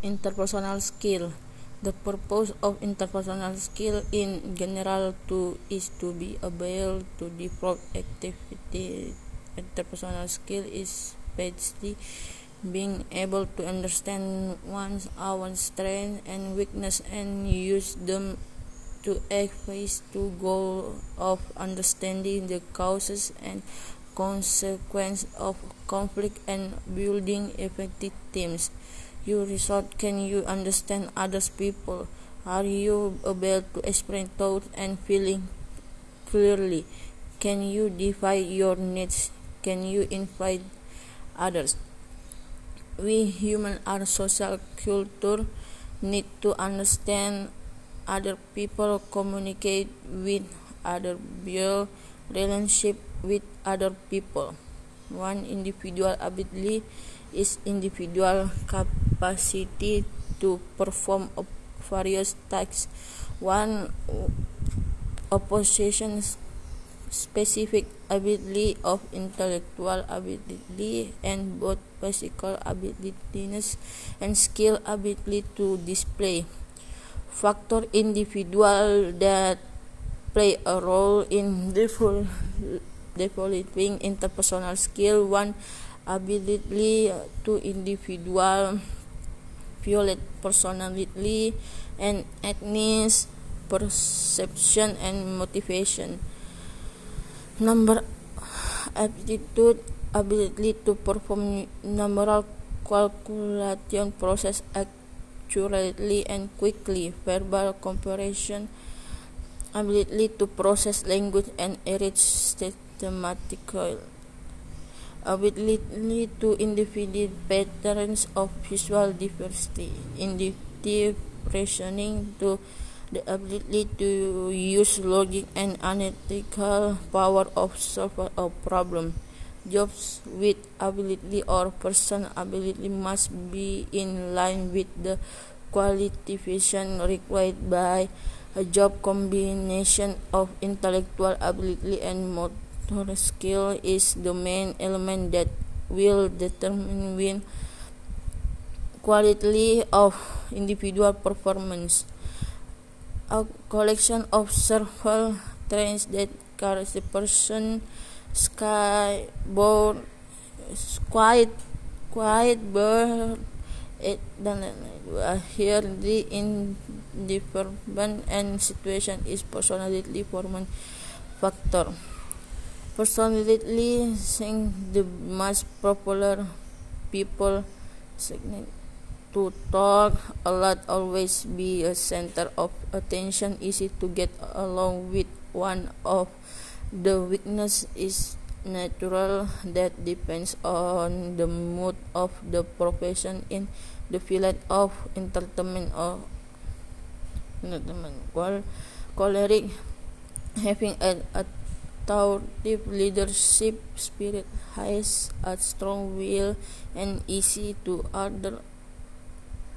Interpersonal skill. The purpose of interpersonal skill in general to is to be able to develop activity. Interpersonal skill is basically being able to understand one's own strengths and weakness and use them to act face to goal of understanding the causes and consequences of conflict and building effective teams you resort can you understand others people? Are you able to explain thoughts and feeling clearly? Can you define your needs? Can you invite others? We humans are social culture. Need to understand other people communicate with other build relationship with other people. One individual ability is individual capacity to perform various tasks. One uh, opposition specific ability of intellectual ability and both physical abilities and skill ability to display factor individual that play a role in developing interpersonal skill one ability to individual violate personality and ethnic perception and motivation. Number aptitude ability to perform numerical calculation process accurately and quickly. Verbal comparison ability to process language and systematically ability to identify patterns of visual diversity, inductive reasoning to the ability to use logic and analytical power of solve a problem. Jobs with ability or person ability must be in line with the qualification required by a job combination of intellectual ability and motor motor skill is the main element that will determine the quality of individual performance. A collection of several traits that characterize the person sky born quiet quiet bird it dan here the indifferent and situation is personality forming factor Personally, sing the most popular people to talk a lot always be a center of attention easy to get along with. One of the weakness is natural that depends on the mood of the profession in the field of entertainment or entertainment. Choleric having a, a authoritative leadership spirit has a strong will and easy to order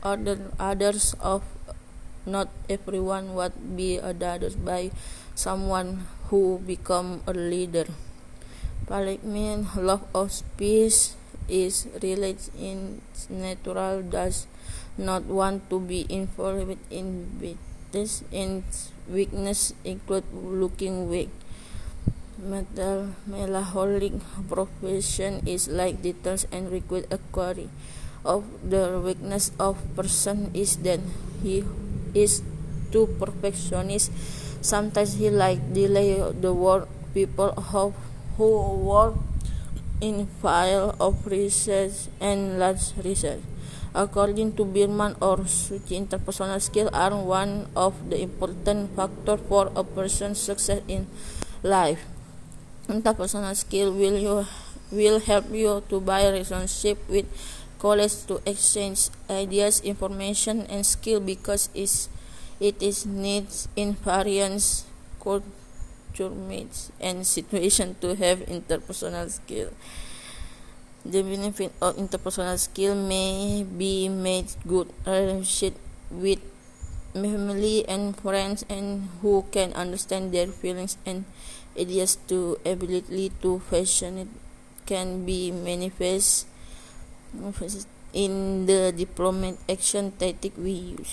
order others of not everyone would be ordered by someone who become a leader. Parliament love of peace is related in natural does not want to be involved in this in weakness include looking weak melancholic profession is like details and requires a query. Of the weakness of person is that he is too perfectionist. Sometimes he like delay the work. People who, who work in file of research and large research. According to Birman or Suchi interpersonal skills are one of the important factors for a person's success in life interpersonal skill will you will help you to build relationship with colleagues to exchange ideas, information, and skill because it's, it is needs in various culture mates and situation to have interpersonal skill. The benefit of interpersonal skill may be made good relationship with family and friends and who can understand their feelings and ideas to ability to fashion it can be manifest in the diplomat action tactic we use.